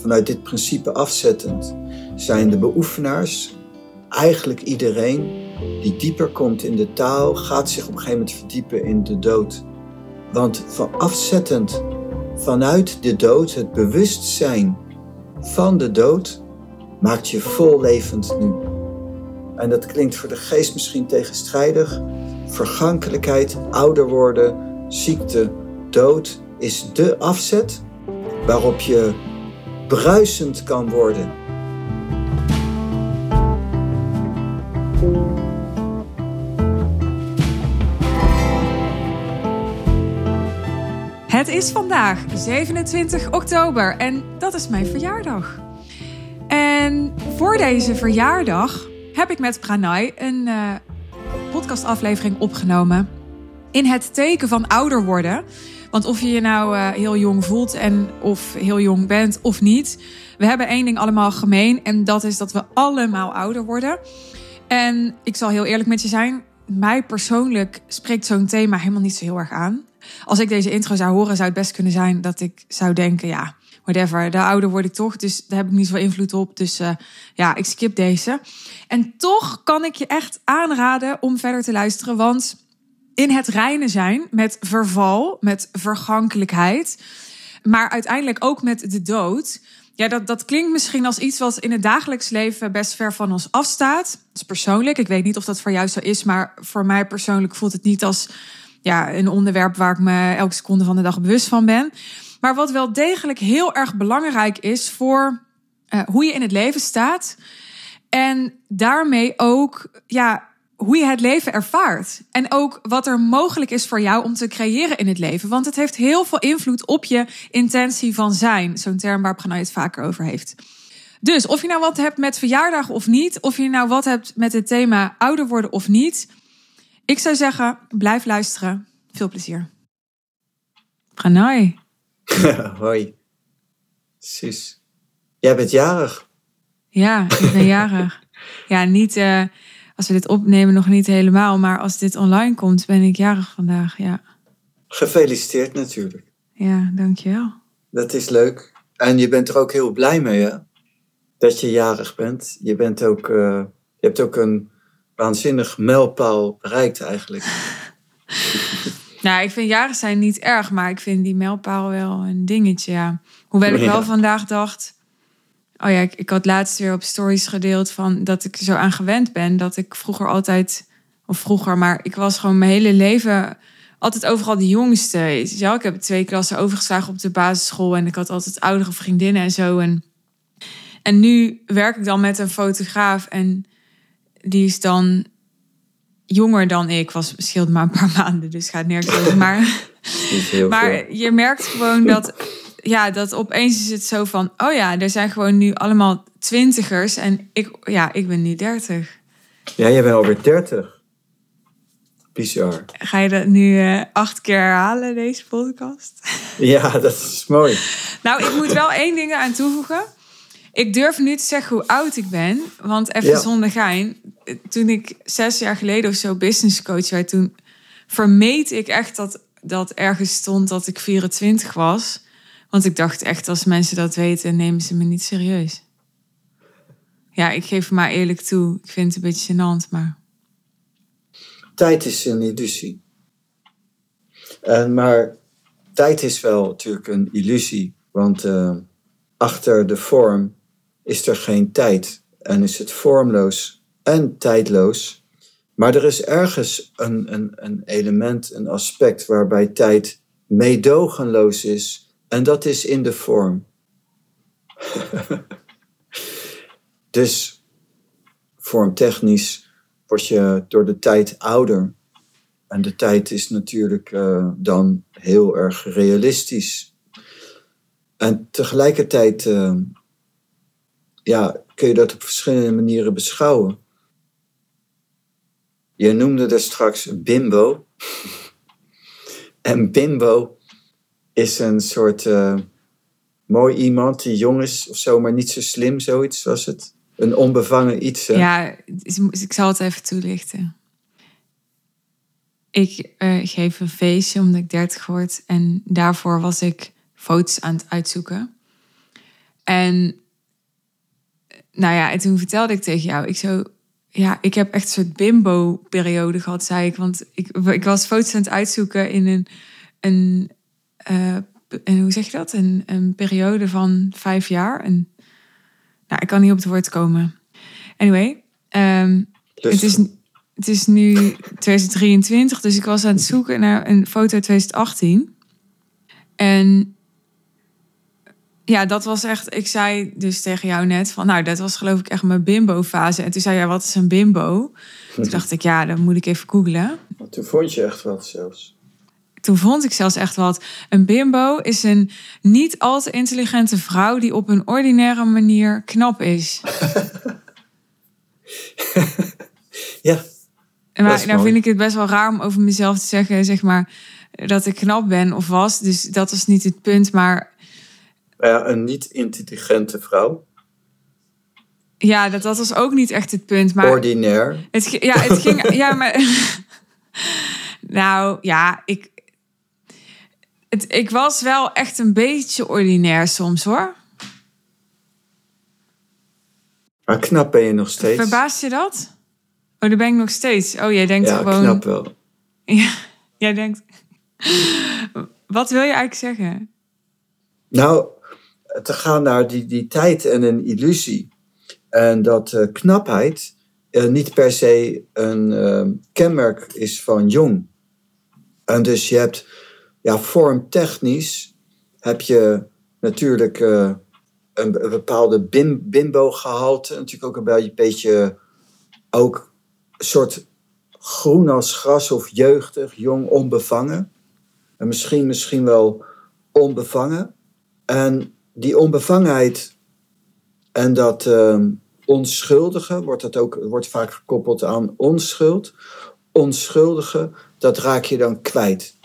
vanuit dit principe afzettend, zijn de beoefenaars eigenlijk iedereen die dieper komt in de taal, gaat zich op een gegeven moment verdiepen in de dood. Want van afzettend vanuit de dood, het bewustzijn van de dood, maakt je vol levend nu. En dat klinkt voor de geest misschien tegenstrijdig. Vergankelijkheid, ouder worden, ziekte, dood is de afzet waarop je bruisend kan worden. Het is vandaag 27 oktober en dat is mijn verjaardag. En voor deze verjaardag heb ik met Pranay een uh, podcastaflevering opgenomen. In het teken van ouder worden. Want of je je nou uh, heel jong voelt en of heel jong bent of niet. We hebben één ding allemaal gemeen. En dat is dat we allemaal ouder worden. En ik zal heel eerlijk met je zijn. Mij persoonlijk spreekt zo'n thema helemaal niet zo heel erg aan. Als ik deze intro zou horen, zou het best kunnen zijn dat ik zou denken: ja, whatever, de ouder word ik toch, dus daar heb ik niet zoveel invloed op. Dus uh, ja, ik skip deze. En toch kan ik je echt aanraden om verder te luisteren, want in het reinen zijn met verval, met vergankelijkheid, maar uiteindelijk ook met de dood. Ja, dat, dat klinkt misschien als iets wat in het dagelijks leven best ver van ons afstaat. Dat is persoonlijk. Ik weet niet of dat voor jou zo is, maar voor mij persoonlijk voelt het niet als ja, een onderwerp waar ik me elke seconde van de dag bewust van ben. Maar wat wel degelijk heel erg belangrijk is voor uh, hoe je in het leven staat. En daarmee ook ja, hoe je het leven ervaart. En ook wat er mogelijk is voor jou om te creëren in het leven. Want het heeft heel veel invloed op je intentie van zijn. Zo'n term waar Pranay het vaker over heeft. Dus of je nou wat hebt met verjaardag of niet, of je nou wat hebt met het thema ouder worden of niet, ik zou zeggen, blijf luisteren. Veel plezier. Pranay. Hoi. Sus. Jij bent jarig. Ja, ik ben jarig. ja, niet uh, als we dit opnemen nog niet helemaal, maar als dit online komt, ben ik jarig vandaag. Ja. Gefeliciteerd natuurlijk. Ja, dankjewel. Dat is leuk. En je bent er ook heel blij mee, hè? Dat je jarig bent. Je bent ook, uh, je hebt ook een waanzinnig mijlpaal bereikt eigenlijk. nou, ik vind jarig zijn niet erg, maar ik vind die mijlpaal wel een dingetje, ja. Hoewel ik wel vandaag dacht... Oh ja, ik, ik had laatst weer op stories gedeeld van dat ik zo aan gewend ben. Dat ik vroeger altijd, of vroeger, maar ik was gewoon mijn hele leven altijd overal de jongste. Ja, ik heb twee klassen overgeslagen op de basisschool en ik had altijd oudere vriendinnen en zo. En, en nu werk ik dan met een fotograaf en die is dan jonger dan ik. Was scheelt maar een paar maanden, dus gaat nergens over. Maar, maar je merkt gewoon dat, ja, dat opeens is het zo van... oh ja, er zijn gewoon nu allemaal twintigers en ik, ja, ik ben nu dertig. Ja, jij bent alweer dertig. Bizar. Ga je dat nu uh, acht keer herhalen, deze podcast? Ja, dat is mooi. nou, ik moet wel één ding aan toevoegen. Ik durf nu te zeggen hoe oud ik ben. Want even zonder gein. Toen ik zes jaar geleden of zo business coach werd, toen vermeed ik echt dat, dat ergens stond dat ik 24 was. Want ik dacht echt, als mensen dat weten, nemen ze me niet serieus. Ja, ik geef maar eerlijk toe. Ik vind het een beetje gênant, maar... Tijd is een illusie. En, maar tijd is wel natuurlijk een illusie. Want uh, achter de vorm is er geen tijd en is het vormloos en tijdloos. Maar er is ergens een, een, een element, een aspect waarbij tijd meedogenloos is en dat is in de vorm. dus vormtechnisch word je door de tijd ouder. En de tijd is natuurlijk uh, dan heel erg realistisch. En tegelijkertijd uh, ja, kun je dat op verschillende manieren beschouwen. Je noemde er straks bimbo. en bimbo is een soort uh, mooi iemand die jong is of zo, maar niet zo slim, zoiets was het. Een onbevangen iets. Ja, ik zal het even toelichten. Ik uh, geef een feestje omdat ik 30 word en daarvoor was ik foto's aan het uitzoeken. En nou ja, en toen vertelde ik tegen jou, ik zo, ja, ik heb echt een soort bimbo-periode gehad, zei ik. Want ik, ik was foto's aan het uitzoeken in een, een, uh, een hoe zeg je dat? Een, een periode van vijf jaar. En, nou, ik kan niet op het woord komen. Anyway, um, het, is, het is nu 2023, dus ik was aan het zoeken naar een foto 2018. En ja, dat was echt. Ik zei dus tegen jou net van, nou, dat was geloof ik echt mijn bimbo-fase. En toen zei jij, wat is een bimbo? Toen dacht ik, ja, dan moet ik even googlen. Toen vond je echt wat zelfs. Toen vond ik zelfs echt wat. Een bimbo is een niet al te intelligente vrouw die op een ordinaire manier knap is. ja. En maar, nou vind ik het best wel raar om over mezelf te zeggen, zeg maar, dat ik knap ben of was. Dus dat is niet het punt. Maar ja, een niet-intelligente vrouw. Ja, dat, dat was ook niet echt het punt. Maar Ordinair. Het, ja, het ging. ja, maar. nou ja, ik. Het, ik was wel echt een beetje ordinair soms hoor. Maar knap ben je nog steeds. Verbaast je dat? Oh, daar ben ik nog steeds. Oh, jij denkt ja, gewoon. knap wel. Ja, jij denkt. Wat wil je eigenlijk zeggen? Nou, te gaan naar die, die tijd en een illusie. En dat uh, knapheid uh, niet per se een uh, kenmerk is van jong. En dus je hebt, ja, vormtechnisch heb je natuurlijk een, een, bepaalde bim, bimbo-gehalte. Natuurlijk ook een beetje, ook een soort groen als gras of jeugdig, jong, onbevangen. En misschien, misschien wel onbevangen. En die onbevangenheid en dat uh, onschuldige, wordt, dat ook, wordt vaak gekoppeld aan onschuld. Onschuldige, dat raak je dan kwijt.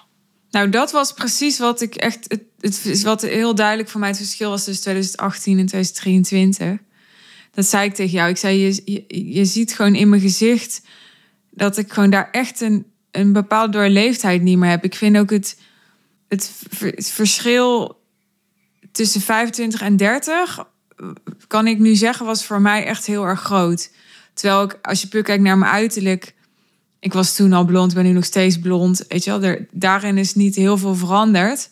Nou, dat was precies wat ik echt. Het, het is wat heel duidelijk voor mij het verschil was tussen 2018 en 2023. Dat zei ik tegen jou. Ik zei: je, je, ziet gewoon in mijn gezicht dat ik gewoon daar echt een, een bepaalde doorleefdheid niet meer heb. Ik vind ook het, het, het verschil tussen 25 en 30, kan ik nu zeggen, was voor mij echt heel erg groot. Terwijl ik, als je puur kijkt naar mijn uiterlijk, ik was toen al blond, ben nu nog steeds blond. Weet je wel, daarin is niet heel veel veranderd.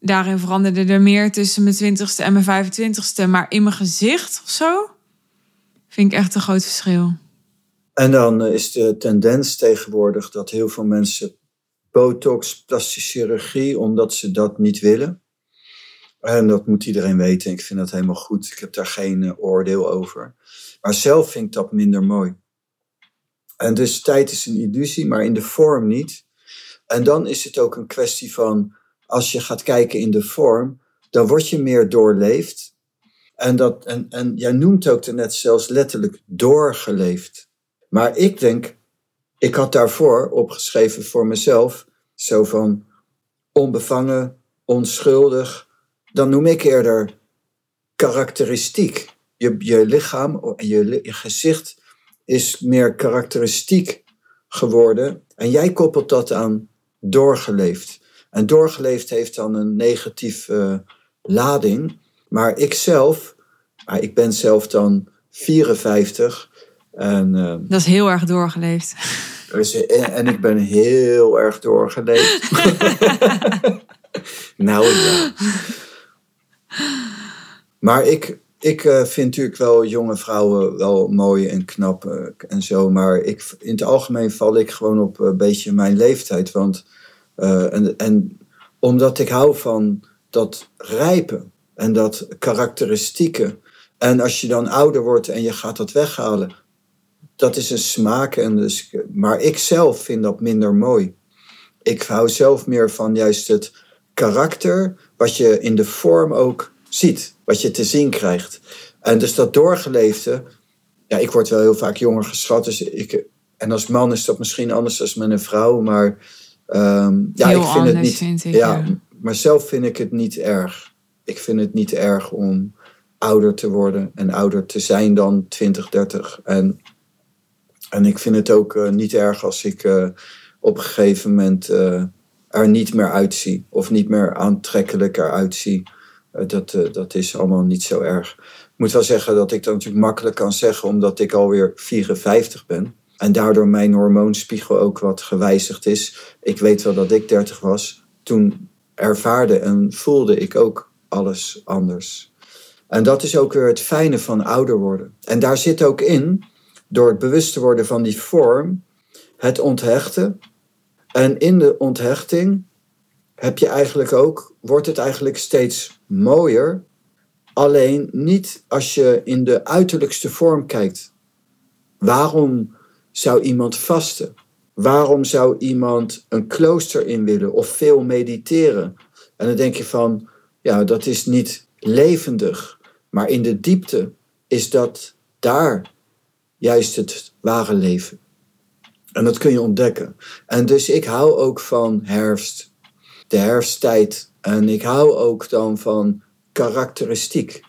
Daarin veranderde er meer tussen mijn 20ste en mijn 25ste. Maar in mijn gezicht of zo, vind ik echt een groot verschil. En dan is de tendens tegenwoordig dat heel veel mensen botox, plastische chirurgie, omdat ze dat niet willen. En dat moet iedereen weten. Ik vind dat helemaal goed. Ik heb daar geen uh, oordeel over. Maar zelf vind ik dat minder mooi. En dus tijd is een illusie, maar in de vorm niet. En dan is het ook een kwestie van, als je gaat kijken in de vorm, dan word je meer doorleefd. En, dat, en, en jij noemt ook net zelfs letterlijk doorgeleefd. Maar ik denk, ik had daarvoor opgeschreven voor mezelf, zo van onbevangen, onschuldig, dan noem ik eerder karakteristiek. Je, je lichaam en je, je gezicht is meer karakteristiek geworden. En jij koppelt dat aan doorgeleefd. En doorgeleefd heeft dan een negatieve lading. Maar ik zelf, maar ik ben zelf dan 54. En, uh, dat is heel erg doorgeleefd. Dus, en, en ik ben heel erg doorgeleefd. nou ja. Maar ik, ik uh, vind natuurlijk wel jonge vrouwen wel mooi en knap uh, en zo. Maar ik, in het algemeen val ik gewoon op een beetje mijn leeftijd. Want, en, en omdat ik hou van dat rijpen en dat karakteristieke. En als je dan ouder wordt en je gaat dat weghalen, dat is een smaak. En dus, maar ik zelf vind dat minder mooi. Ik hou zelf meer van juist het karakter, wat je in de vorm ook ziet, wat je te zien krijgt. En dus dat doorgeleefde, ja, ik word wel heel vaak jonger geschat, dus ik, en als man is dat misschien anders dan met een vrouw, maar um, ja, heel ik vind het niet. Vind ik, ja, maar zelf vind ik het niet erg. Ik vind het niet erg om ouder te worden en ouder te zijn dan 20, 30. En, en ik vind het ook uh, niet erg als ik uh, op een gegeven moment uh, er niet meer uitzie of niet meer aantrekkelijk eruit zie. Eh, dat, eh, dat is allemaal niet zo erg. Ik moet wel zeggen dat ik dat natuurlijk makkelijk kan zeggen, omdat ik alweer 54 ben. En daardoor mijn hormoonspiegel ook wat gewijzigd is. Ik weet wel dat ik 30 was. Toen ervaarde en voelde ik ook alles anders. En dat is ook weer het fijne van ouder worden. En daar zit ook in, door het bewust te worden van die vorm, het onthechten. En in de onthechting heb je eigenlijk ook, wordt het eigenlijk steeds mooier. Alleen niet als je in de uiterlijkste vorm kijkt. Waarom zou iemand vasten? Waarom zou iemand een klooster in willen of veel mediteren? En dan denk je van, ja, dat is niet levendig. Maar in de diepte is dat daar juist het ware leven. En dat kun je ontdekken. En dus ik hou ook van herfst, de herfsttijd. En ik hou ook dan van karakteristiek.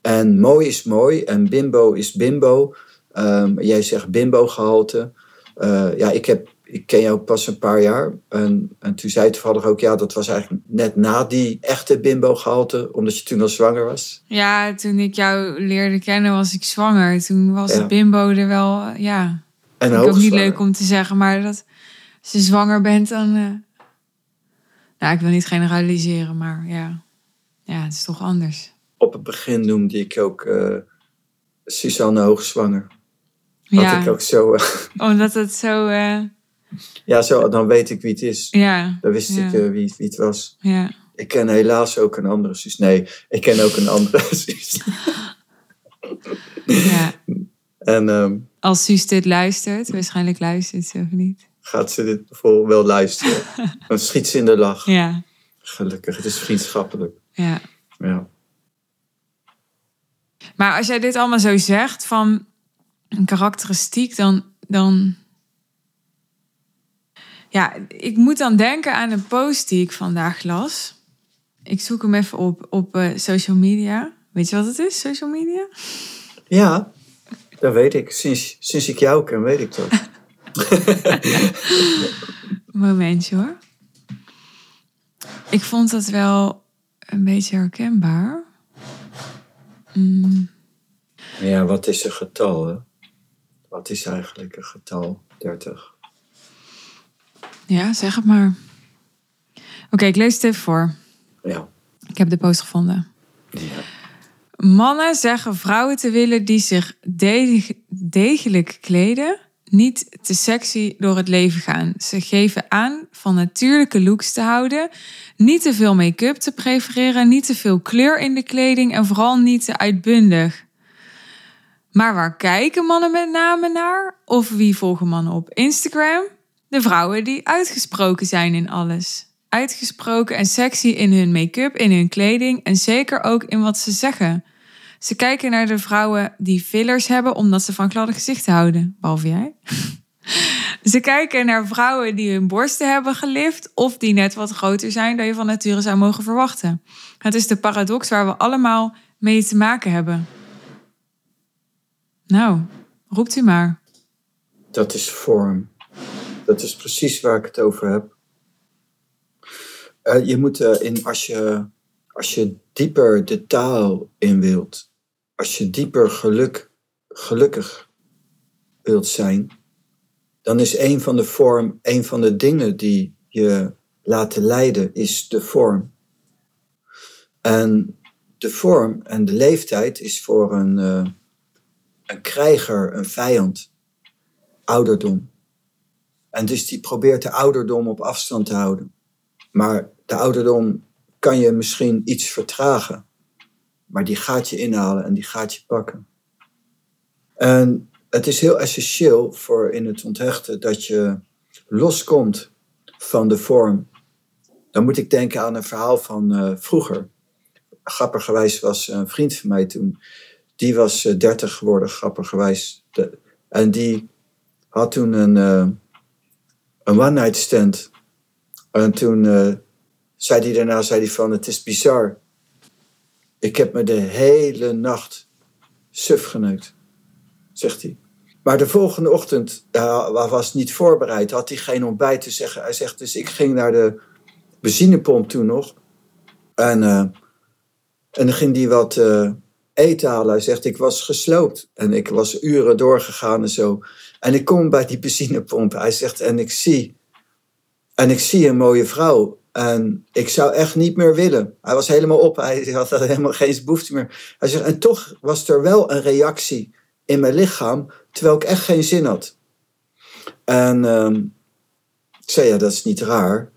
En mooi is mooi en bimbo is bimbo. Um, jij zegt bimbo-gehalte. Uh, ja, ik, heb, ik ken jou pas een paar jaar. En, en toen zei toevallig ook, ja, dat was eigenlijk net na die echte bimbo-gehalte, omdat je toen al zwanger was. Ja, toen ik jou leerde kennen was ik zwanger. Toen was ja. bimbo er wel, ja. En ook niet leuk om te zeggen, maar dat als je zwanger bent, dan. Uh, nou, ik wil niet generaliseren, maar ja. Ja, het is toch anders. Op het begin noemde ik ook uh, Suzanne hoogzwanger. Ja. Ik ook zo. Uh, Omdat het zo. Ja, zo, dan weet ik wie het is. Ja. Dan wist ik wie, wie het was. Ja. Ik ken helaas ook een andere zus. Nee, ik ken ook een andere zus. ja. En, um, Als Suus dit luistert, waarschijnlijk luistert ze of niet. Gaat ze dit voor wel luisteren? dan schiet ze in de lach. Ja. Gelukkig, het is vriendschappelijk. Ja. ja. Maar als jij dit allemaal zo zegt van een karakteristiek, dan, dan. Ja, ik moet dan denken aan een post die ik vandaag las. Ik zoek hem even op op uh, social media. Weet je wat het is, social media? Ja, dat weet ik. Sinds, sinds ik jou ken, weet ik dat. Momentje hoor. Ik vond dat wel een beetje herkenbaar. Mm. Ja, wat is een getal? Hè? Wat is eigenlijk een getal? 30. Ja, zeg het maar. Oké, ik lees het even voor. Ja. Ik heb de post gevonden. Ja. Mannen zeggen vrouwen te willen die zich degelijk kleden, niet te sexy door het leven gaan. Ze geven aan van natuurlijke looks te houden, niet te veel make-up te prefereren, niet te veel kleur in de kleding en vooral niet te uitbundig. Maar waar kijken mannen met name naar? Of wie volgen mannen op Instagram? De vrouwen die uitgesproken zijn in alles. Uitgesproken en sexy in hun make-up, in hun kleding en zeker ook in wat ze zeggen. Ze kijken naar de vrouwen die fillers hebben omdat ze van gladde gezichten houden. Behalve jij. Ze kijken naar vrouwen die hun borsten hebben gelift of die net wat groter zijn dan je van nature zou mogen verwachten. Het is de paradox waar we allemaal mee te maken hebben. Nou, roept u maar. Dat is vorm. Dat is precies waar ik het over heb. Uh, je moet uh, in, als je, als je dieper de taal in wilt, als je dieper geluk, gelukkig wilt zijn, dan is een van de vorm, een van de dingen die je laten leiden, is de vorm. En de vorm en de leeftijd is voor een, uh, een krijger, een vijand, ouderdom. En dus die probeert de ouderdom op afstand te houden. Maar de ouderdom kan je misschien iets vertragen. Maar die gaat je inhalen en die gaat je pakken. En het is heel essentieel voor in het onthechten dat je loskomt van de vorm. Dan moet ik denken aan een verhaal van uh, vroeger. Grappigerwijs was een vriend van mij toen. Die was uh, 30 geworden, grappigerwijs. De, en die had toen een, uh, een one-night stand. En toen zei hij daarna zei hij van, het is bizar. Ik heb me de hele nacht suf geneukt, zegt hij. Maar de volgende ochtend uh, was niet voorbereid, had hij geen ontbijt te zeggen. Hij zegt dus, ik ging naar de benzinepomp toen nog. En uh, En dan ging hij wat uh, eten halen. Hij zegt, ik was gesloopt. En ik was uren doorgegaan en zo. En ik kom bij die benzinepomp. Hij zegt, en ik zie... En ik zie een mooie vrouw. En ik zou echt niet meer willen. Hij was helemaal op. Hij had helemaal geen behoefte meer. Hij zegt, en toch was er wel een reactie in mijn lichaam. Terwijl ik echt geen zin had. En um, ik zei, ja, dat is niet raar.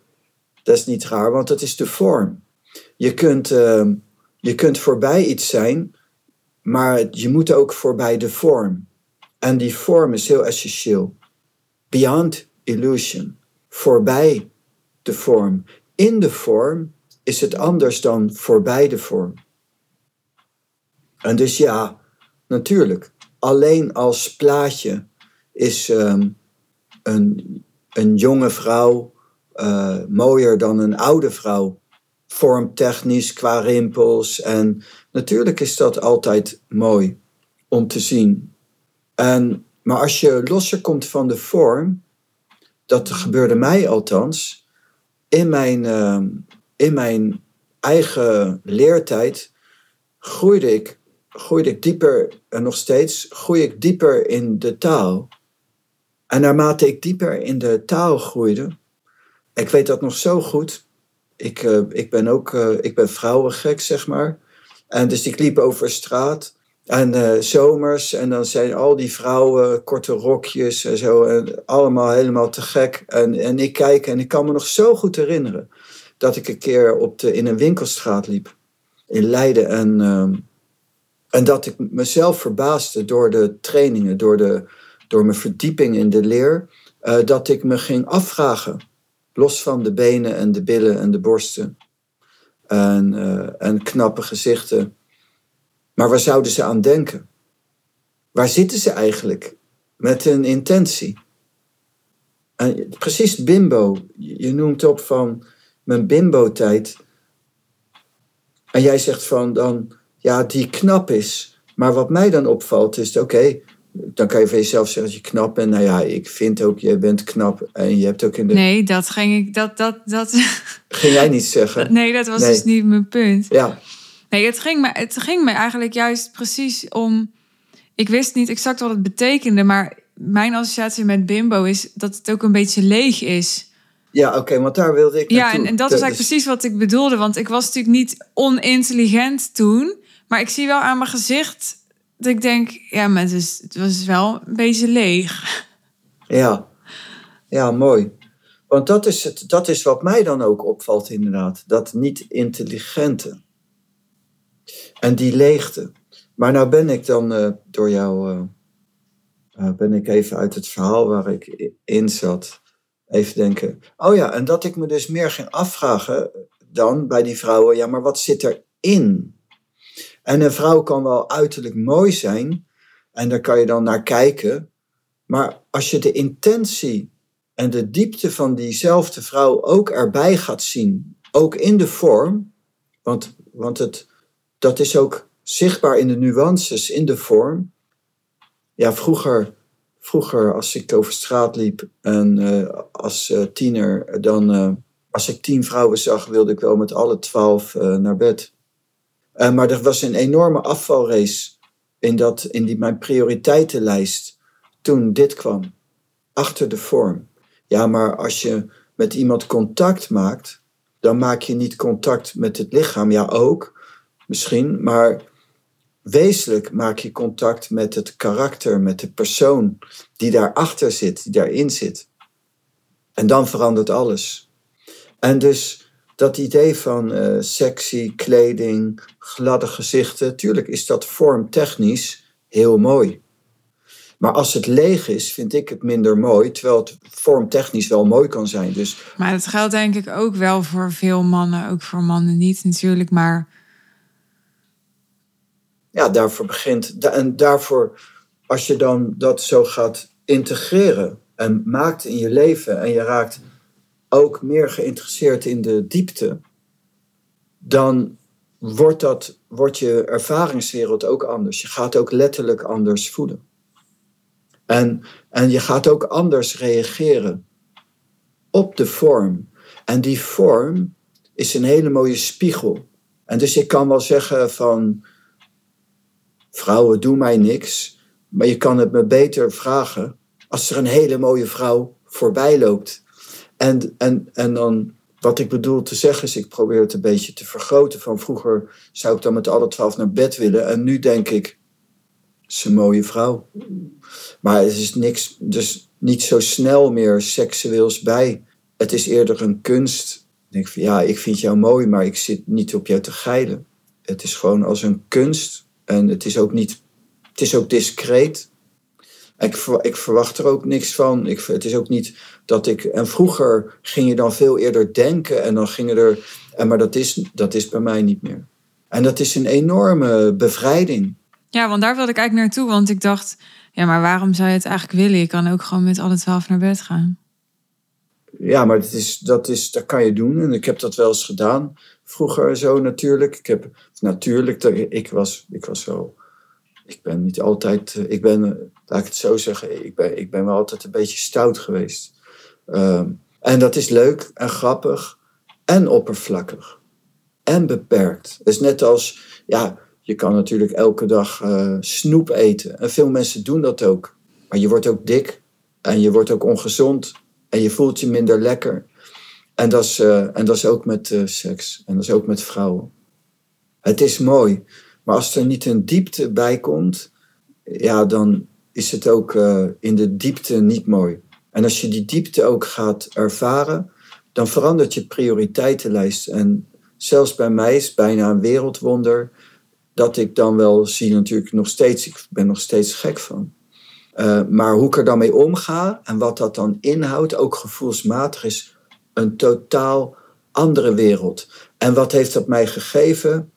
Dat is niet raar, want dat is de vorm. Je kunt, uh, je kunt voorbij iets zijn, maar je moet ook voorbij de vorm. En die vorm is heel essentieel. Beyond illusion. Voorbij de vorm. In de vorm is het anders dan voorbij de vorm. En dus ja, natuurlijk. Alleen als plaatje is um, een, een jonge vrouw uh, mooier dan een oude vrouw. Vormtechnisch, qua rimpels. En natuurlijk is dat altijd mooi om te zien. En, maar als je losser komt van de vorm, dat gebeurde mij althans, in mijn, uh, in mijn eigen leertijd groeide ik, groeide ik dieper, en nog steeds groei ik dieper in de taal. En naarmate ik dieper in de taal groeide, ik weet dat nog zo goed. Ik, uh, ik ben ook uh, ik ben vrouwengek, zeg maar. En dus ik liep over straat en uh, zomers en dan zijn al die vrouwen korte rokjes en zo. En allemaal helemaal te gek. En, en ik kijk en ik kan me nog zo goed herinneren dat ik een keer op de, in een winkelstraat liep in Leiden. En, en dat ik mezelf verbaasde door de trainingen, door, de, door mijn verdieping in de leer. dat ik me ging afvragen Los van de benen en de billen en de borsten. En, uh, en knappe gezichten. Maar waar zouden ze aan denken? Waar zitten ze eigenlijk met een intentie? En precies bimbo. Je noemt op van mijn bimbo-tijd. En jij zegt van dan, ja, die knap is. Maar wat mij dan opvalt is, oké, dan kan je van jezelf zeggen dat je knap bent. Nou ja, ik vind ook, je bent knap. En je hebt ook in de... Nee, dat ging ik... Dat, dat, dat... Ging jij niet zeggen? Nee, dat was dus niet mijn punt. Ja. Nee, het ging, me, het ging me eigenlijk juist precies om... Ik wist niet exact wat het betekende, maar mijn associatie met bimbo is dat het ook een beetje leeg is. Ja, oké, want daar wilde ik Ja, en, en, dat is eigenlijk dus- precies wat ik bedoelde. Want ik was natuurlijk niet onintelligent toen. Maar ik zie wel aan mijn gezicht dat ik denk, ja, maar het, is, het was wel een beetje leeg. Ja, ja, mooi. Want dat is, het, dat is wat mij dan ook opvalt, inderdaad. Dat niet-intelligente. En die leegte. Maar nou ben ik dan uh, door jou. Uh, ben ik even uit het verhaal waar ik in zat. Even denken. Oh ja, en dat ik me dus meer ging afvragen dan bij die vrouwen. Ja, maar wat zit erin? En een vrouw kan wel uiterlijk mooi zijn, en daar kan je dan naar kijken. Maar als je de intentie en de diepte van diezelfde vrouw ook erbij gaat zien, ook in de vorm, want, want het, dat is ook zichtbaar in de nuances, in de vorm. Ja, vroeger, vroeger als ik over straat liep en uh, als uh, tiener, dan uh, als ik tien vrouwen zag, wilde ik wel met alle twaalf naar bed. Maar er was een enorme afvalrace in, dat, in die, mijn prioriteitenlijst toen dit kwam. Achter de vorm. Ja, maar als je met iemand contact maakt, dan maak je niet contact met het lichaam. Ja, ook, misschien, maar wezenlijk maak je contact met het karakter, met de persoon die daarachter zit, die daarin zit. En dan verandert alles. En dus dat idee van uh, sexy kleding, gladde gezichten, tuurlijk is dat vormtechnisch heel mooi. Maar als het leeg is, vind ik het minder mooi, terwijl het vormtechnisch wel mooi kan zijn. Dus... Maar dat geldt denk ik ook wel voor veel mannen, ook voor mannen niet natuurlijk, maar... Ja, daarvoor begint, en daarvoor, als je dan dat zo gaat integreren en maakt in je leven en je raakt ook meer geïnteresseerd in de diepte, dan wordt, dat, wordt je ervaringswereld ook anders. Je gaat ook letterlijk anders voelen. En, en je gaat ook anders reageren op de vorm. En die vorm is een hele mooie spiegel. En dus ik kan wel zeggen van, vrouwen, doe mij niks. Maar je kan het me beter vragen als er een hele mooie vrouw voorbij loopt. En, en, en dan, wat ik bedoel te zeggen is, ik probeer het een beetje te vergroten. Van vroeger zou ik dan met alle twaalf naar bed willen. En nu denk ik, is een mooie vrouw. Maar het is niks, dus niet zo snel meer seksueels bij. Het is eerder een kunst. Denk ja, ik vind jou mooi, maar ik zit niet op jou te geilen. Het is gewoon als een kunst. En het is ook niet, het is ook discreet. Ik, ik verwacht er ook niks van. Ik, het is ook niet dat ik. En vroeger ging je dan veel eerder denken en dan gingen er. En maar dat is, dat is bij mij niet meer. En dat is een enorme bevrijding. Ja, want daar wilde ik eigenlijk naartoe. Want ik dacht, ja, maar waarom zou je het eigenlijk willen? Je kan ook gewoon met alle twaalf naar bed gaan. Ja, maar dat, is, dat, is, dat kan je doen. En ik heb dat wel eens gedaan. Vroeger zo natuurlijk. Ik heb natuurlijk, ik was, ik was wel. Ik ben niet altijd. Ik ben, laat ik het zo zeggen. Ik ben, ik ben wel altijd een beetje stout geweest. Ehm, en dat is leuk en grappig en oppervlakkig. En beperkt. Is net als. Ja, je kan natuurlijk elke dag uh, snoep eten. En veel mensen doen dat ook. Maar je wordt ook dik. En je wordt ook ongezond. En je voelt je minder lekker. En dat is, uh, en dat is ook met uh, seks. En dat is ook met vrouwen. Het is mooi. Maar als er niet een diepte bij komt, ja, dan is het ook in de diepte niet mooi. En als je die diepte ook gaat ervaren, dan verandert je prioriteitenlijst. En zelfs bij mij is bijna een wereldwonder dat ik dan wel zie natuurlijk nog steeds, ik ben nog steeds gek van. Maar hoe ik er dan mee omga en wat dat dan inhoudt, ook gevoelsmatig, is een totaal andere wereld. En wat heeft dat mij gegeven?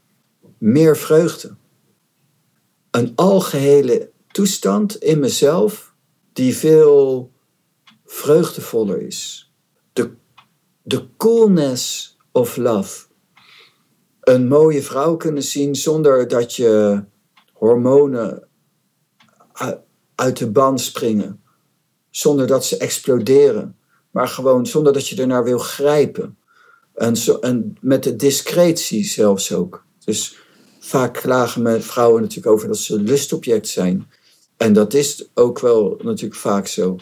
Meer vreugde. Een algehele toestand in mezelf die veel vreugdevoller is. De, de coolness of love een mooie vrouw kunnen zien zonder dat je hormonen uit de band springen. Zonder dat ze exploderen. Maar gewoon zonder dat je ernaar wil grijpen. En, en met de discretie zelfs ook. Dus vaak klagen met vrouwen natuurlijk over dat ze lustobject zijn. En dat is ook wel natuurlijk vaak zo.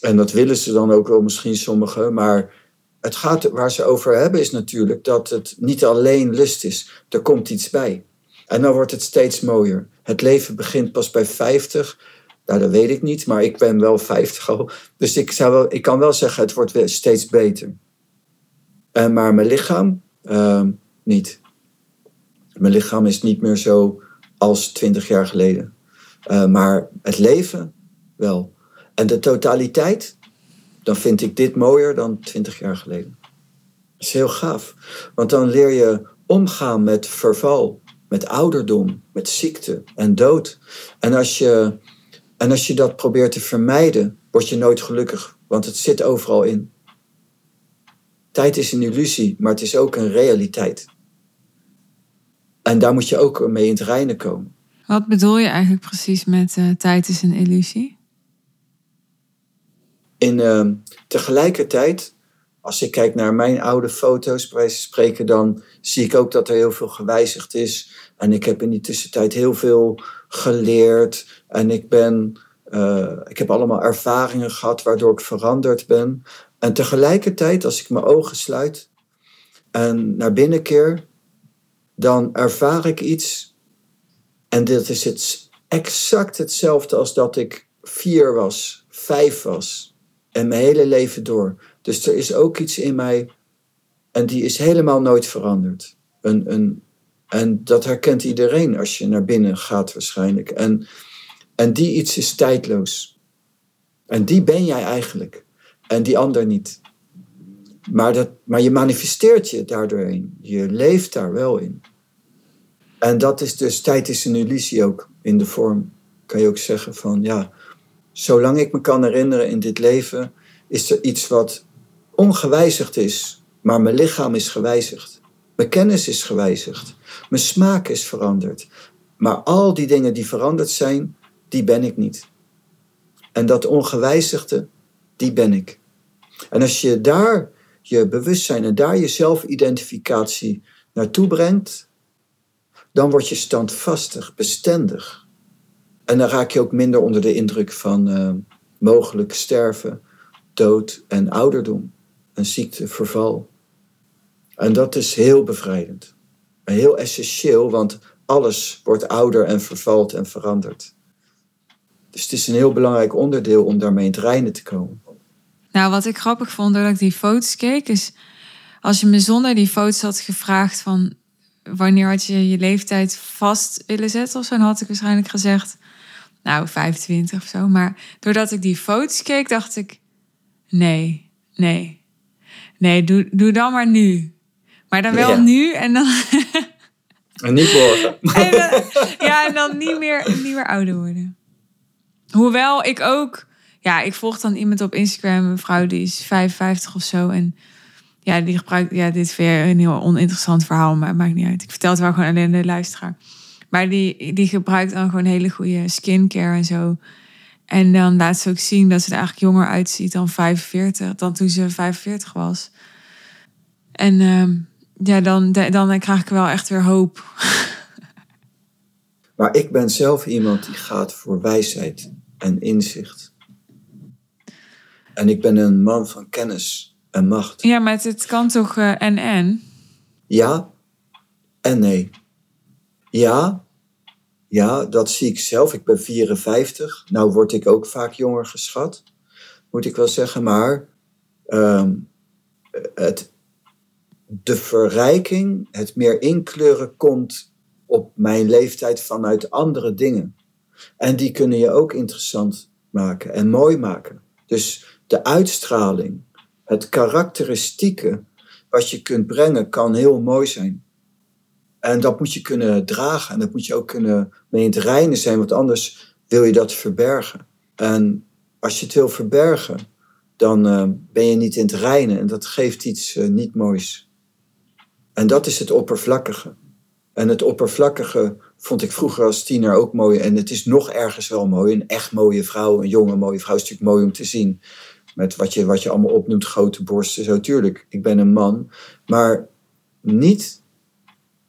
En dat willen ze dan ook wel misschien sommigen. Maar het gaat, waar ze over hebben is natuurlijk dat het niet alleen lust is. Er komt iets bij. En dan wordt het steeds mooier. Het leven begint pas bij 50. Nou, dat weet ik niet, maar ik ben wel 50 al. Dus ik, zou wel, ik kan wel zeggen, het wordt steeds beter. En, maar mijn lichaam uh, niet. Mijn lichaam is niet meer zo als 20 jaar geleden. Uh, maar het leven wel. En de totaliteit, dan vind ik dit mooier dan twintig jaar geleden. Dat is heel gaaf. Want dan leer je omgaan met verval, met ouderdom, met ziekte en dood. En als je, en als je dat probeert te vermijden, word je nooit gelukkig, want het zit overal in. Tijd is een illusie, maar het is ook een realiteit. En daar moet je ook mee in het reinen komen. Wat bedoel je eigenlijk precies met uh, tijd is een illusie? In, uh, tegelijkertijd, als ik kijk naar mijn oude foto's, bij wijze van spreken, dan zie ik ook dat er heel veel gewijzigd is. En ik heb in die tussentijd heel veel geleerd. En ik, ben, uh, ik heb allemaal ervaringen gehad waardoor ik veranderd ben. En tegelijkertijd, als ik mijn ogen sluit en naar binnen keer, dan ervaar ik iets. En dit is het, exact hetzelfde als dat ik vier was, vijf was, en mijn hele leven door. Dus er is ook iets in mij en die is helemaal nooit veranderd. Een, een, en dat herkent iedereen als je naar binnen gaat waarschijnlijk. En, en die iets is tijdloos. En die ben jij eigenlijk. En die ander niet. Maar, dat, maar je manifesteert je daardoorheen. Je leeft daar wel in. En dat is dus, tijd is een illusie ook in de vorm. Kan je ook zeggen van, ja, zolang ik me kan herinneren in dit leven, is er iets wat ongewijzigd is, maar mijn lichaam is gewijzigd. Mijn kennis is gewijzigd. Mijn smaak is veranderd. Maar al die dingen die veranderd zijn, die ben ik niet. En dat ongewijzigde, die ben ik. En als je daar je bewustzijn en daar je zelfidentificatie naartoe brengt, dan word je standvastig, bestendig. En dan raak je ook minder onder de indruk van uh, mogelijk sterven, dood en ouderdom. Een ziekte, verval. En dat is heel bevrijdend. En heel essentieel, want alles wordt ouder en vervalt en verandert. Dus het is een heel belangrijk onderdeel om daarmee in het reinen te komen. Nou, wat ik grappig vond doordat ik die foto's keek, is als je me zonder die foto's had gevraagd van wanneer had je je leeftijd vast willen zetten of zo, dan had ik waarschijnlijk gezegd, nou, 25 of zo. Maar doordat ik die foto's keek, dacht ik, nee, nee, nee, doe, doe dan maar nu. Maar dan wel nu en dan. En niet morgen. ja, en dan niet meer, niet meer ouder worden. Hoewel ik ook, ja, ik volg dan iemand op Instagram, een vrouw die is 55 of zo. En ja, die gebruikt, ja, dit is weer een heel oninteressant verhaal, maar het maakt niet uit. Ik vertel het wel gewoon alleen de luisteraar. Maar die, die gebruikt dan gewoon hele goede skincare en zo. En dan laat ze ook zien dat ze er eigenlijk jonger uitziet dan 45, dan toen ze 45 was. En uh, ja, dan, dan krijg ik wel echt weer hoop. Maar ik ben zelf iemand die gaat voor wijsheid en inzicht. En ik ben een man van kennis en macht. Ja, maar het, kan toch uh, en en? Ja en nee. Ja, ja, dat zie ik zelf. Ik ben 54. Nou word ik ook vaak jonger geschat, moet ik wel zeggen. Maar uh, het, de verrijking, het meer inkleuren komt op mijn leeftijd vanuit andere dingen. En die kunnen je ook interessant maken en mooi maken. Dus de uitstraling, het karakteristieke wat je kunt brengen, kan heel mooi zijn. En dat moet je kunnen dragen en dat moet je ook kunnen mee in het reinen zijn, want anders wil je dat verbergen. En als je het wil verbergen, dan uh, ben je niet in het reinen en dat geeft iets uh, niet moois. En dat is het oppervlakkige. En het oppervlakkige vond ik vroeger als tiener ook mooi. En het is nog ergens wel mooi. Een echt mooie vrouw, een jonge mooie vrouw is natuurlijk mooi om te zien. Met wat je, wat je allemaal opnoemt, grote borsten. Zo, tuurlijk, ik ben een man. Maar niet,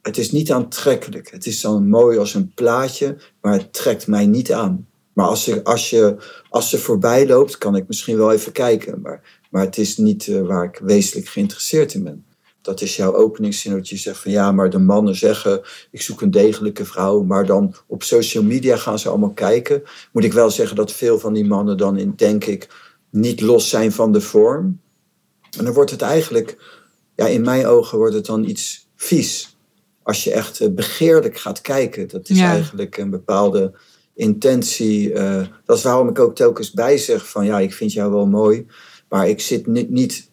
het is niet aantrekkelijk. Het is dan mooi als een plaatje, maar het trekt mij niet aan. Maar als, als, je, als ze voorbij loopt, kan ik misschien wel even kijken. Maar, maar het is niet uh, waar ik wezenlijk geïnteresseerd in ben. Dat is jouw openingszin, dat je zegt van ja, maar de mannen zeggen ik zoek een degelijke vrouw. Maar dan op social media gaan ze allemaal kijken. Moet ik wel zeggen dat veel van die mannen dan, in, denk ik, niet los zijn van de vorm. En dan wordt het eigenlijk, ja, in mijn ogen wordt het dan iets vies. Als je echt eh, begeerlijk gaat kijken. Dat is eigenlijk een bepaalde intentie. Uh, dat is waarom ik ook telkens bij zeg van ja, ik vind jou wel mooi. Maar ik zit niet, niet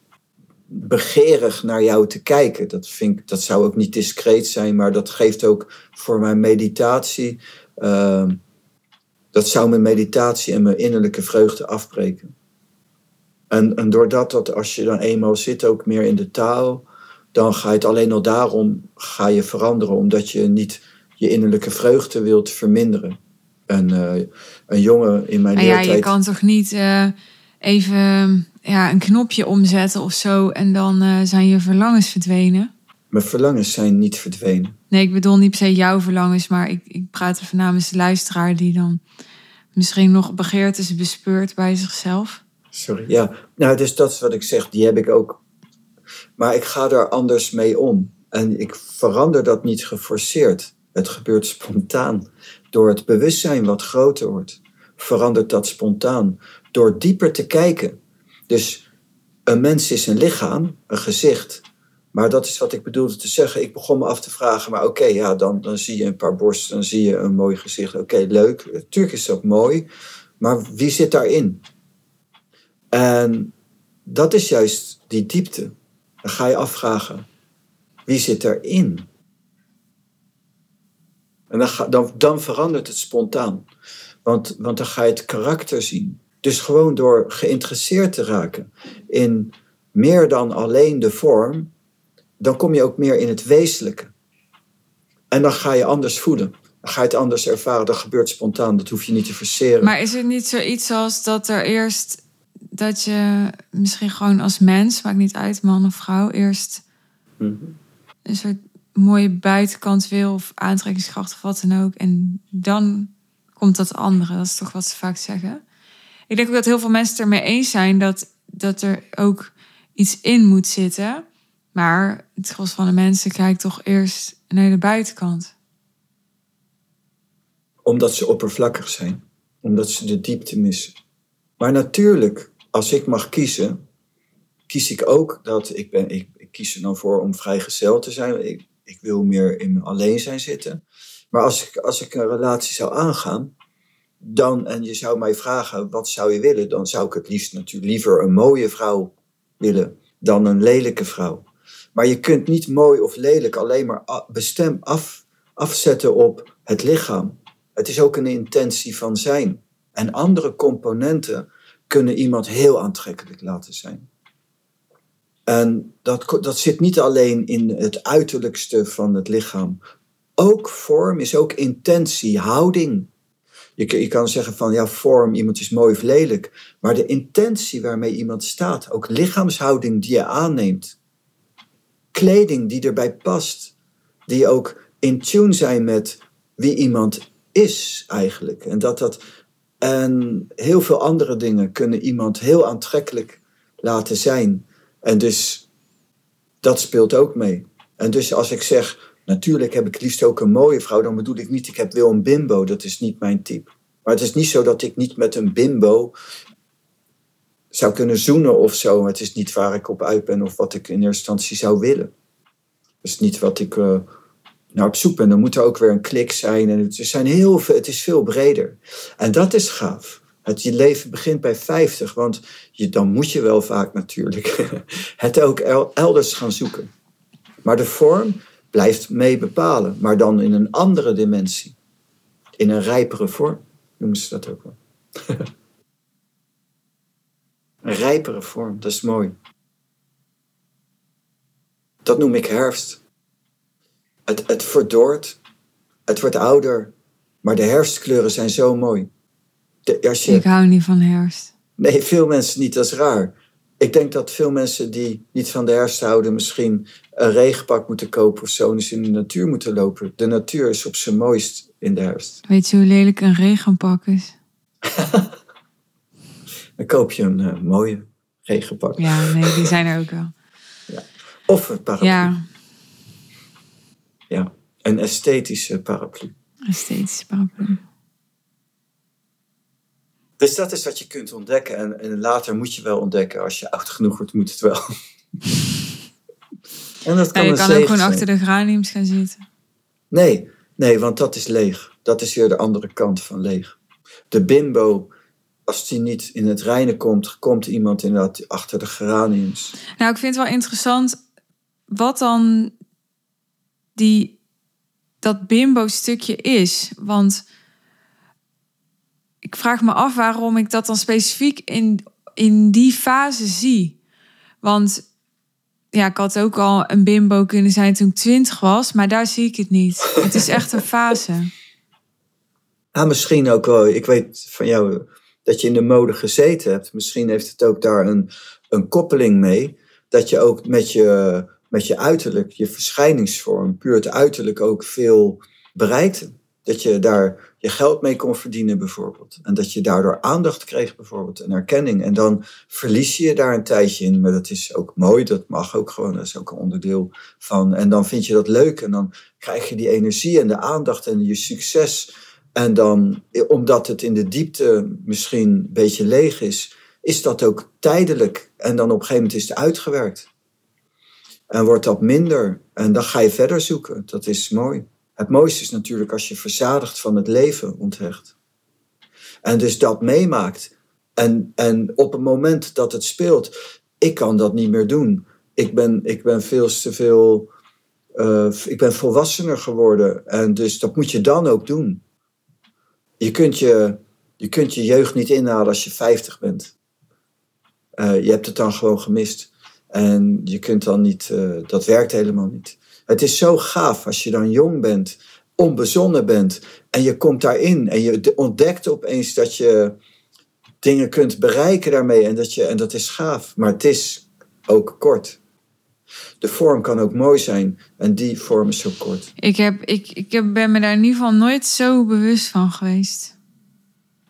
begeerig naar jou te kijken. Dat, vind ik, dat zou ook niet discreet zijn, maar dat geeft ook voor mijn meditatie. Uh, dat zou mijn meditatie en mijn innerlijke vreugde afbreken. En, en doordat dat, als je dan eenmaal zit, ook meer in de taal, dan ga je het alleen al daarom ga je veranderen, omdat je niet je innerlijke vreugde wilt verminderen. En uh, een jongen in mijn ah, Ja, je kan toch niet uh, even ja, een knopje omzetten of zo en dan uh, zijn je verlangens verdwenen? Mijn verlangens zijn niet verdwenen. Nee, ik bedoel niet per se jouw verlangens, maar ik, ik praat er namens de luisteraar die dan misschien nog begeertes bespeurt bij zichzelf. Sorry, ja. Nou, dus dat is wat ik zeg, die heb ik ook. Maar ik ga daar anders mee om. En ik verander dat niet geforceerd. Het gebeurt spontaan. Door het bewustzijn wat groter wordt, verandert dat spontaan. Door dieper te kijken dus een mens is een lichaam, een gezicht. Maar dat is wat ik bedoelde te zeggen. Ik begon me af te vragen, maar oké, ja, dan, dan zie je een paar borsten, dan zie je een mooi gezicht. Oké, leuk. Natuurlijk is dat mooi. Maar wie zit daarin? En dat is juist die diepte. Dan ga je afvragen, wie zit erin? En dan, dan, dan verandert het spontaan. Want, want dan ga je het karakter zien. Dus gewoon door geïnteresseerd te raken in meer dan alleen de vorm, dan kom je ook meer in het wezenlijke. En dan ga je anders voelen. Dan ga je het anders ervaren. Dat gebeurt spontaan. Dat hoef je niet te verseren. Maar is het niet zoiets als dat er eerst dat je misschien gewoon als mens, maakt niet uit, man of vrouw, eerst mm -hmm. een soort mooie buitenkant wil of aantrekkingskracht of wat dan ook. En dan komt dat andere. Dat is toch wat ze vaak zeggen. Ik denk ook dat heel veel mensen het ermee eens zijn dat, dat er ook iets in moet zitten. Maar het gros van de mensen kijkt toch eerst naar de buitenkant. Omdat ze oppervlakkig zijn. Omdat ze de diepte missen. Maar natuurlijk, als ik mag kiezen, kies ik ook dat ik ben. Ik, kies er dan voor om vrijgezel te zijn. Ik, ik wil meer in mijn alleen zijn zitten. Maar als ik, als ik een relatie zou aangaan, dan, en je zou mij vragen, wat zou je willen? Dan zou ik het liefst natuurlijk liever een mooie vrouw willen dan een lelijke vrouw. Maar je kunt niet mooi of lelijk alleen maar bestem af, afzetten op het lichaam. Het is ook een intentie van zijn. En andere componenten kunnen iemand heel aantrekkelijk laten zijn. En dat, dat zit niet alleen in het uiterlijkste van het lichaam. Ook vorm is ook intentie, houding. Je, kan zeggen van ja, vorm, iemand is mooi of lelijk. Maar de intentie waarmee iemand staat, ook lichaamshouding die je aanneemt, kleding die erbij past, die ook in tune zijn met wie iemand is eigenlijk. En dat dat en heel veel andere dingen kunnen iemand heel aantrekkelijk laten zijn. En dus dat speelt ook mee. En dus als ik zeg, natuurlijk heb ik liefst ook een mooie vrouw, dan bedoel ik niet, ik heb wil een bimbo, dat is niet mijn type. Maar het is niet zo dat ik niet met een bimbo zou kunnen zoenen of zo. Het is niet waar ik op uit ben of wat ik in eerste instantie zou willen. Dat is niet wat ik uh, naar op zoek ben. Dan moet er ook weer een klik zijn. En het, zijn heel veel, het is veel breder. En dat is gaaf. Het, je leven begint bij 50, want je, dan moet je wel vaak natuurlijk het ook elders gaan zoeken. Maar de vorm blijft mee bepalen, maar dan in een andere dimensie. In een rijpere vorm noemen ze dat ook wel. een rijpere vorm, dat is mooi. Dat noem ik herfst. Het, het verdort, het wordt ouder, maar de herfstkleuren zijn zo mooi. je, ik hou niet van herfst. Nee, veel mensen niet, dat is raar. Ik denk dat veel mensen die niet van de herfst houden, misschien een regenpak moeten kopen of zo, dus in de natuur moeten lopen. De natuur is op zijn mooist in de herfst. Weet je hoe lelijk een regenpak is? Dan koop je een uh, mooie regenpak. Ja, nee, die zijn er ook wel. Ja. Of een paraplu. Ja. ja, een esthetische paraplu. Esthetische paraplu. Dus dat is wat je kunt ontdekken. En, en later moet je wel ontdekken. Als je oud genoeg wordt, moet het wel. en dat kan ja, je kan ook gewoon achter de graniums gaan zitten. Nee, nee, want dat is leeg. Dat is weer de andere kant van leeg. De bimbo, als die niet in het reinen komt, komt iemand inderdaad achter de geraniums. Nou, ik vind het wel interessant wat dan die, dat bimbo-stukje is. Want ik vraag me af waarom ik dat dan specifiek in, in die fase zie. Want ja, ik had ook al een bimbo kunnen zijn toen ik twintig was, maar daar zie ik het niet. Het is echt een fase. Ah, misschien ook wel. Ik weet van jou dat je in de mode gezeten hebt. Misschien heeft het ook daar een, een koppeling mee. Dat je ook met je, met je uiterlijk, je verschijningsvorm, puur het uiterlijk ook veel bereikt. Dat je daar je geld mee kon verdienen bijvoorbeeld. En dat je daardoor aandacht kreeg bijvoorbeeld en erkenning. En dan verlies je je daar een tijdje in. Maar dat is ook mooi, dat mag ook gewoon. Dat is ook een onderdeel van. En dan vind je dat leuk. En dan krijg je die energie en de aandacht en je succes. En dan, omdat het in de diepte misschien een beetje leeg is, is dat ook tijdelijk. En dan op een gegeven moment is het uitgewerkt. En wordt dat minder. En dan ga je verder zoeken. Dat is mooi. Het mooiste is natuurlijk als je verzadigd van het leven onthecht. En dus dat meemaakt. En, en op het moment dat het speelt, ik kan dat niet meer doen. Ik ben, ik ben veel te veel. Uh, ik ben volwassener geworden. En dus dat moet je dan ook doen. Je kunt je, je, kunt je jeugd niet inhalen als je 50 bent. Uh, je hebt het dan gewoon gemist. En je kunt dan niet, uh, dat werkt helemaal niet. Het is zo gaaf als je dan jong bent, onbezonnen bent en je komt daarin en je ontdekt opeens dat je dingen kunt bereiken daarmee en dat, je, en dat is gaaf. Maar het is ook kort. De vorm kan ook mooi zijn en die vorm is zo kort. Ik, heb, ik, ik heb, ben me daar in ieder geval nooit zo bewust van geweest.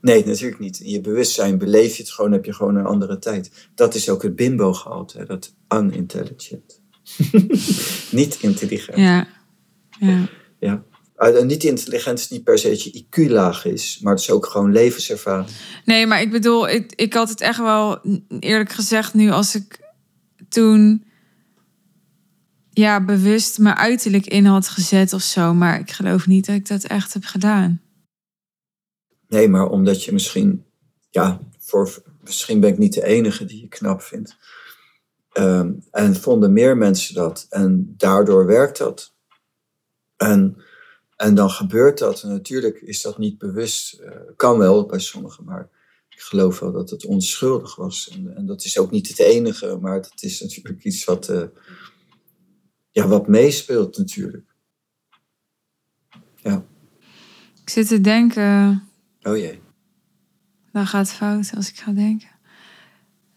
Nee, natuurlijk niet. In je bewustzijn beleef je het gewoon, heb je gewoon een andere tijd. Dat is ook het bimbo-gehalte, dat unintelligent. niet intelligent. Ja. ja. ja. Uh, niet intelligent is niet per se dat je IQ laag is, maar het is ook gewoon levenservaring. Nee, maar ik bedoel, ik, ik had het echt wel eerlijk gezegd nu als ik toen ja, bewust mijn uiterlijk in had gezet of zo. Maar ik geloof niet dat ik dat echt heb gedaan. Nee, maar omdat je misschien, ja, voor, misschien ben ik niet de enige die je knap vindt. Ehm, en vonden meer mensen dat. En daardoor werkt dat. En, en dan gebeurt dat. En natuurlijk is dat niet bewust. Uh, kan wel bij sommigen, maar ik geloof wel dat het onschuldig was. En, en dat is ook niet het enige, maar dat is natuurlijk iets wat, uh, ja, wat meespeelt natuurlijk. Ja. Ik zit te denken Oh jee. Dan gaat het fout als ik ga denken.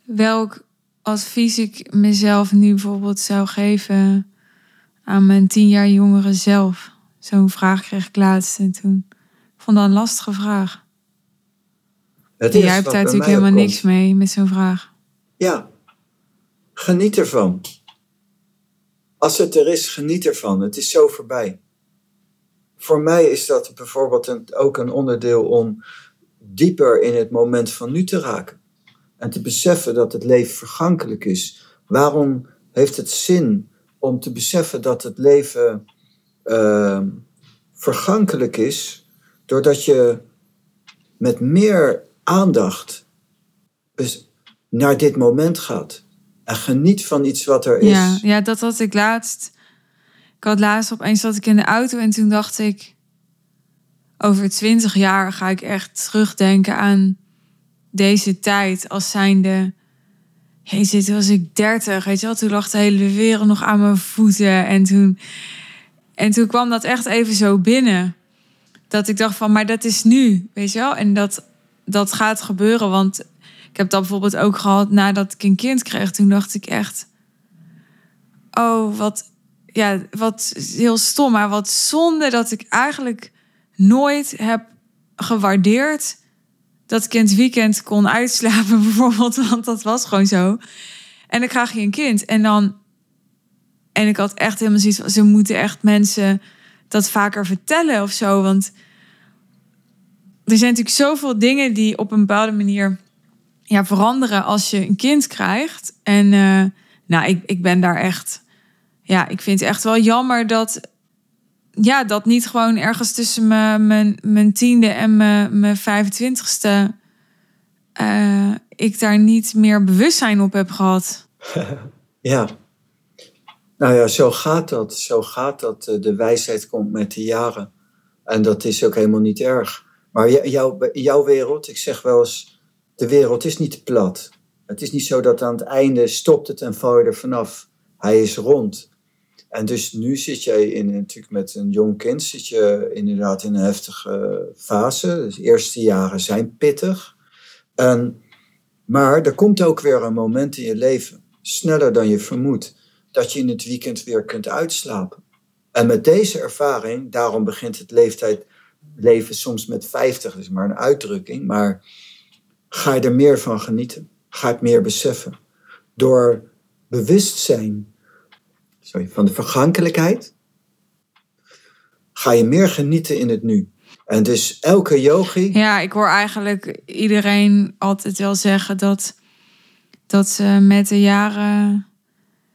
Welk advies ik mezelf nu bijvoorbeeld zou geven aan mijn tien jaar jongere zelf? Zo'n vraag kreeg ik laatst en toen. Ik vond dat een lastige vraag. Het jij hebt daar natuurlijk helemaal niks mee met zo'n vraag. Ja, geniet ervan. Als het er is, geniet ervan. Het is zo voorbij voor mij is dat bijvoorbeeld een, ook een onderdeel om dieper in het moment van nu te raken. En te beseffen dat het leven vergankelijk is. Waarom heeft het zin om te beseffen dat het leven uh, vergankelijk is? Doordat je met meer aandacht naar dit moment gaat. En geniet van iets wat er is. Ja, ja dat had ik laatst ik had laatst opeens zat ik in de auto en toen dacht ik... Over twintig jaar ga ik echt terugdenken aan deze tijd als zijnde... Hey, zit was ik dertig, weet je wel? Toen lag de hele wereld nog aan mijn voeten. En toen, en toen kwam dat echt even zo binnen. Dat ik dacht van, maar dat is nu, weet je wel? En dat, dat gaat gebeuren, want ik heb dat bijvoorbeeld ook gehad nadat ik een kind kreeg. Toen dacht ik echt, oh, wat, ja, wat heel stom, maar wat zonde dat ik eigenlijk nooit heb gewaardeerd dat ik in het weekend kon uitslapen, bijvoorbeeld, want dat was gewoon zo. En dan krijg je een kind en dan. En ik had echt helemaal zoiets van: ze moeten echt mensen dat vaker vertellen of zo. Want er zijn natuurlijk zoveel dingen die op een bepaalde manier ja, veranderen als je een kind krijgt. En uh, nou, ik, ik ben daar echt ja, ik vind het echt wel jammer dat, ja, dat niet gewoon ergens tussen mijn, mijn, mijn tiende en mijn, mijn 25ste uh, ik daar niet meer bewustzijn op heb gehad. ja. Nou ja, zo gaat dat. Zo gaat dat. Eh, de wijsheid komt met de jaren. En dat is ook helemaal niet erg. Maar jouw, jouw wereld, ik zeg wel eens, de wereld is niet plat. Het is niet zo dat aan het einde stopt het en val je er vanaf. Hij is rond. En dus nu zit jij in, natuurlijk met een jong kind, zit je inderdaad in een heftige fase. De eerste jaren zijn pittig. En, maar er komt ook weer een moment in je leven, sneller dan je vermoedt, dat je in het weekend weer kunt uitslapen. En met deze ervaring, daarom begint het leeftijd, leven soms met 50, dat is maar een uitdrukking, maar ga je er meer van genieten. Ga het meer beseffen. Door bewustzijn sorry, van de vergankelijkheid, ga je meer genieten in het nu. En dus elke yogi. Ja, ik hoor eigenlijk iedereen altijd wel zeggen dat, dat ze met de jaren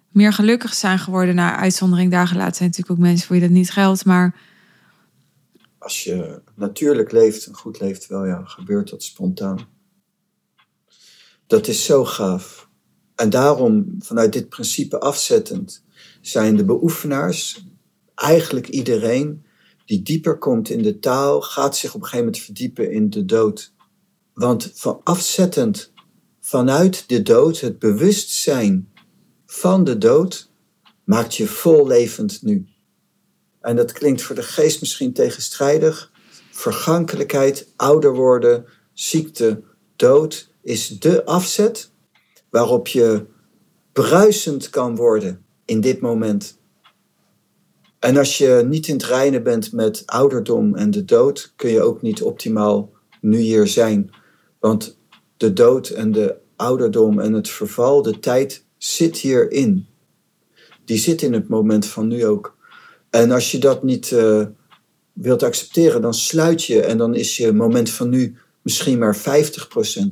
meer gelukkig zijn geworden. Na uitzondering daar gelaten zijn natuurlijk ook mensen voor je dat niet geldt. Maar als je natuurlijk leeft en goed leeft, wel ja, gebeurt dat spontaan. Dat is zo gaaf. En daarom, vanuit dit principe afzettend, zijn de beoefenaars, eigenlijk iedereen die dieper komt in de taal, gaat zich op een gegeven moment verdiepen in de dood. Want van afzettend vanuit de dood, het bewustzijn van de dood, maakt je vol levend nu. En dat klinkt voor de geest misschien tegenstrijdig. Vergankelijkheid, ouder worden, ziekte, dood is de afzet waarop je bruisend kan worden in dit moment. En als je niet in het reinen bent met ouderdom en de dood, kun je ook niet optimaal nu hier zijn. Want de dood en de ouderdom en het verval, de tijd zit hierin. Die zit in het moment van nu ook. En als je dat niet uh, wilt accepteren, dan sluit je en dan is je moment van nu misschien maar 50%.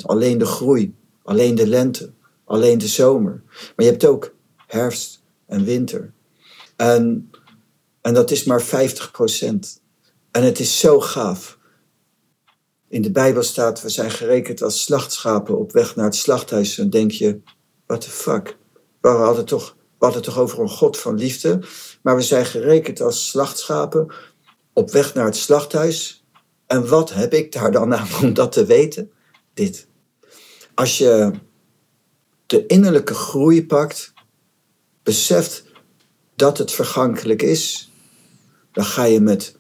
Alleen de groei, alleen de lente, alleen de zomer. Maar je hebt ook herfst en winter. En, en dat is maar 50%. En het is zo gaaf. In de Bijbel staat, we zijn gerekend als slachtschapen op weg naar het slachthuis. En denk je, what the fuck? We hadden toch, hadden toch over een God van liefde. Maar we zijn gerekend als slachtschapen op weg naar het slachthuis. En wat heb ik daar dan aan om dat te weten? Dit. Als je de innerlijke groei pakt, beseft dat het vergankelijk is, dan ga je met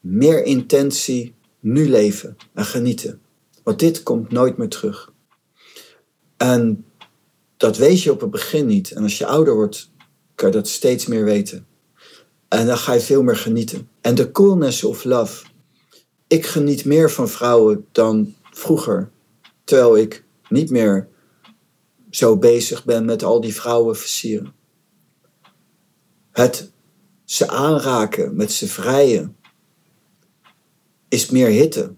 meer intentie nu leven en genieten. Want dit komt nooit meer terug. En dat weet je op het begin niet. En als je ouder wordt, kan je dat steeds meer weten. En dan ga je veel meer genieten. En de coolness of love. Ik geniet meer van vrouwen dan vroeger. Terwijl ik niet meer zo bezig ben met al die vrouwen versieren. Het ze aanraken, met ze vrijen, is meer hitte.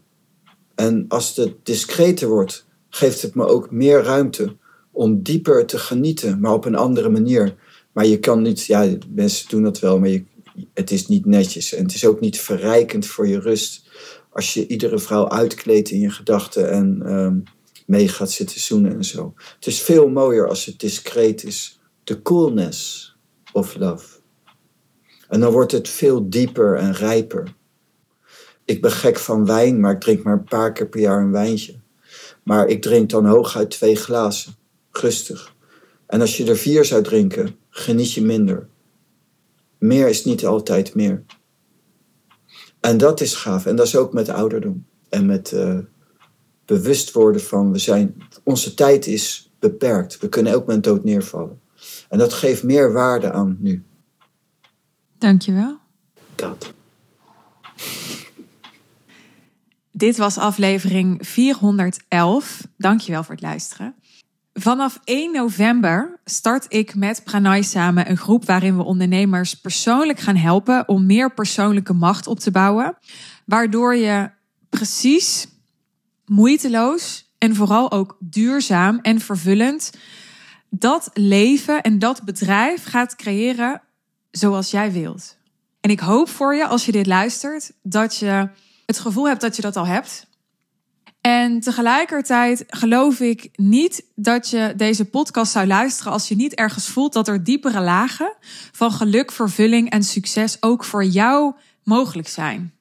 En als het discreter wordt, geeft het me ook meer ruimte om dieper te genieten, maar op een andere manier. Maar je kan niet, ja, mensen doen dat wel, maar je, het is niet netjes. En het is ook niet verrijkend voor je rust als je iedere vrouw uitkleedt in je gedachten en um, mee gaat zitten zoenen en zo. Het is veel mooier als het discreet is. De coolness of love. En dan wordt het veel dieper en rijper. Ik ben gek van wijn, maar ik drink maar een paar keer per jaar een wijntje. Maar ik drink dan hooguit twee glazen, rustig. En als je er vier zou drinken, geniet je minder. Meer is niet altijd meer. En dat is gaaf. En dat is ook met ouderdom. En met uh, bewust worden van, we zijn, onze tijd is beperkt. We kunnen ook met dood neervallen. En dat geeft meer waarde aan nu. Dankjewel. Dat. Dit was aflevering 411. Dankjewel voor het luisteren. Vanaf 1 november start ik met Pranay samen een groep waarin we ondernemers persoonlijk gaan helpen om meer persoonlijke macht op te bouwen. Waardoor je precies, moeiteloos en vooral ook duurzaam en vervullend dat leven en dat bedrijf gaat creëren zoals jij wilt. En ik hoop voor je, als je dit luistert, dat je het gevoel hebt dat je dat al hebt. En tegelijkertijd geloof ik niet dat je deze podcast zou luisteren als je niet ergens voelt dat er diepere lagen van geluk, vervulling en succes ook voor jou mogelijk zijn.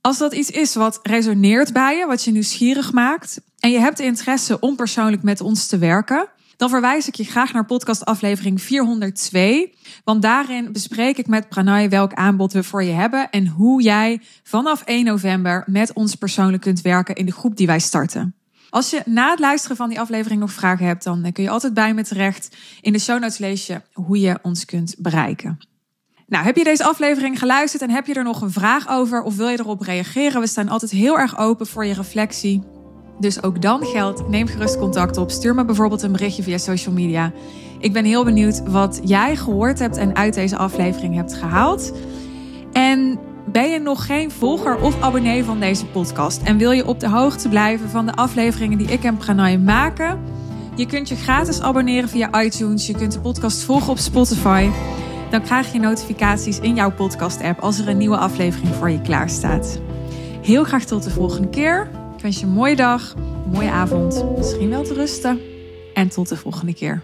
Als dat iets is wat resoneert bij je, wat je nieuwsgierig maakt en je hebt interesse om persoonlijk met ons te werken, dan verwijs ik je graag naar podcast aflevering 402. Want daarin bespreek ik met Pranay welk aanbod we voor je hebben en hoe jij vanaf 1 november met ons persoonlijk kunt werken in de groep die wij starten. Als je na het luisteren van die aflevering nog vragen hebt, dan kun je altijd bij me terecht. In de show notes lees je hoe je ons kunt bereiken. Nou, heb je deze aflevering geluisterd en heb je er nog een vraag over of wil je erop reageren? We staan altijd heel erg open voor je reflectie. Dus ook dan geldt, neem gerust contact op. Stuur me bijvoorbeeld een berichtje via social media. Ik ben heel benieuwd wat jij gehoord hebt en uit deze aflevering hebt gehaald. En ben je nog geen volger of abonnee van deze podcast en wil je op de hoogte blijven van de afleveringen die ik en Pranay maken? Je kunt je gratis abonneren via iTunes. Je kunt de podcast volgen op Spotify. Dan krijg je notificaties in jouw podcast-app als er een nieuwe aflevering voor je klaar staat. Heel graag tot de volgende keer. Ik wens je een mooie dag, een mooie avond, misschien wel te rusten en tot de volgende keer.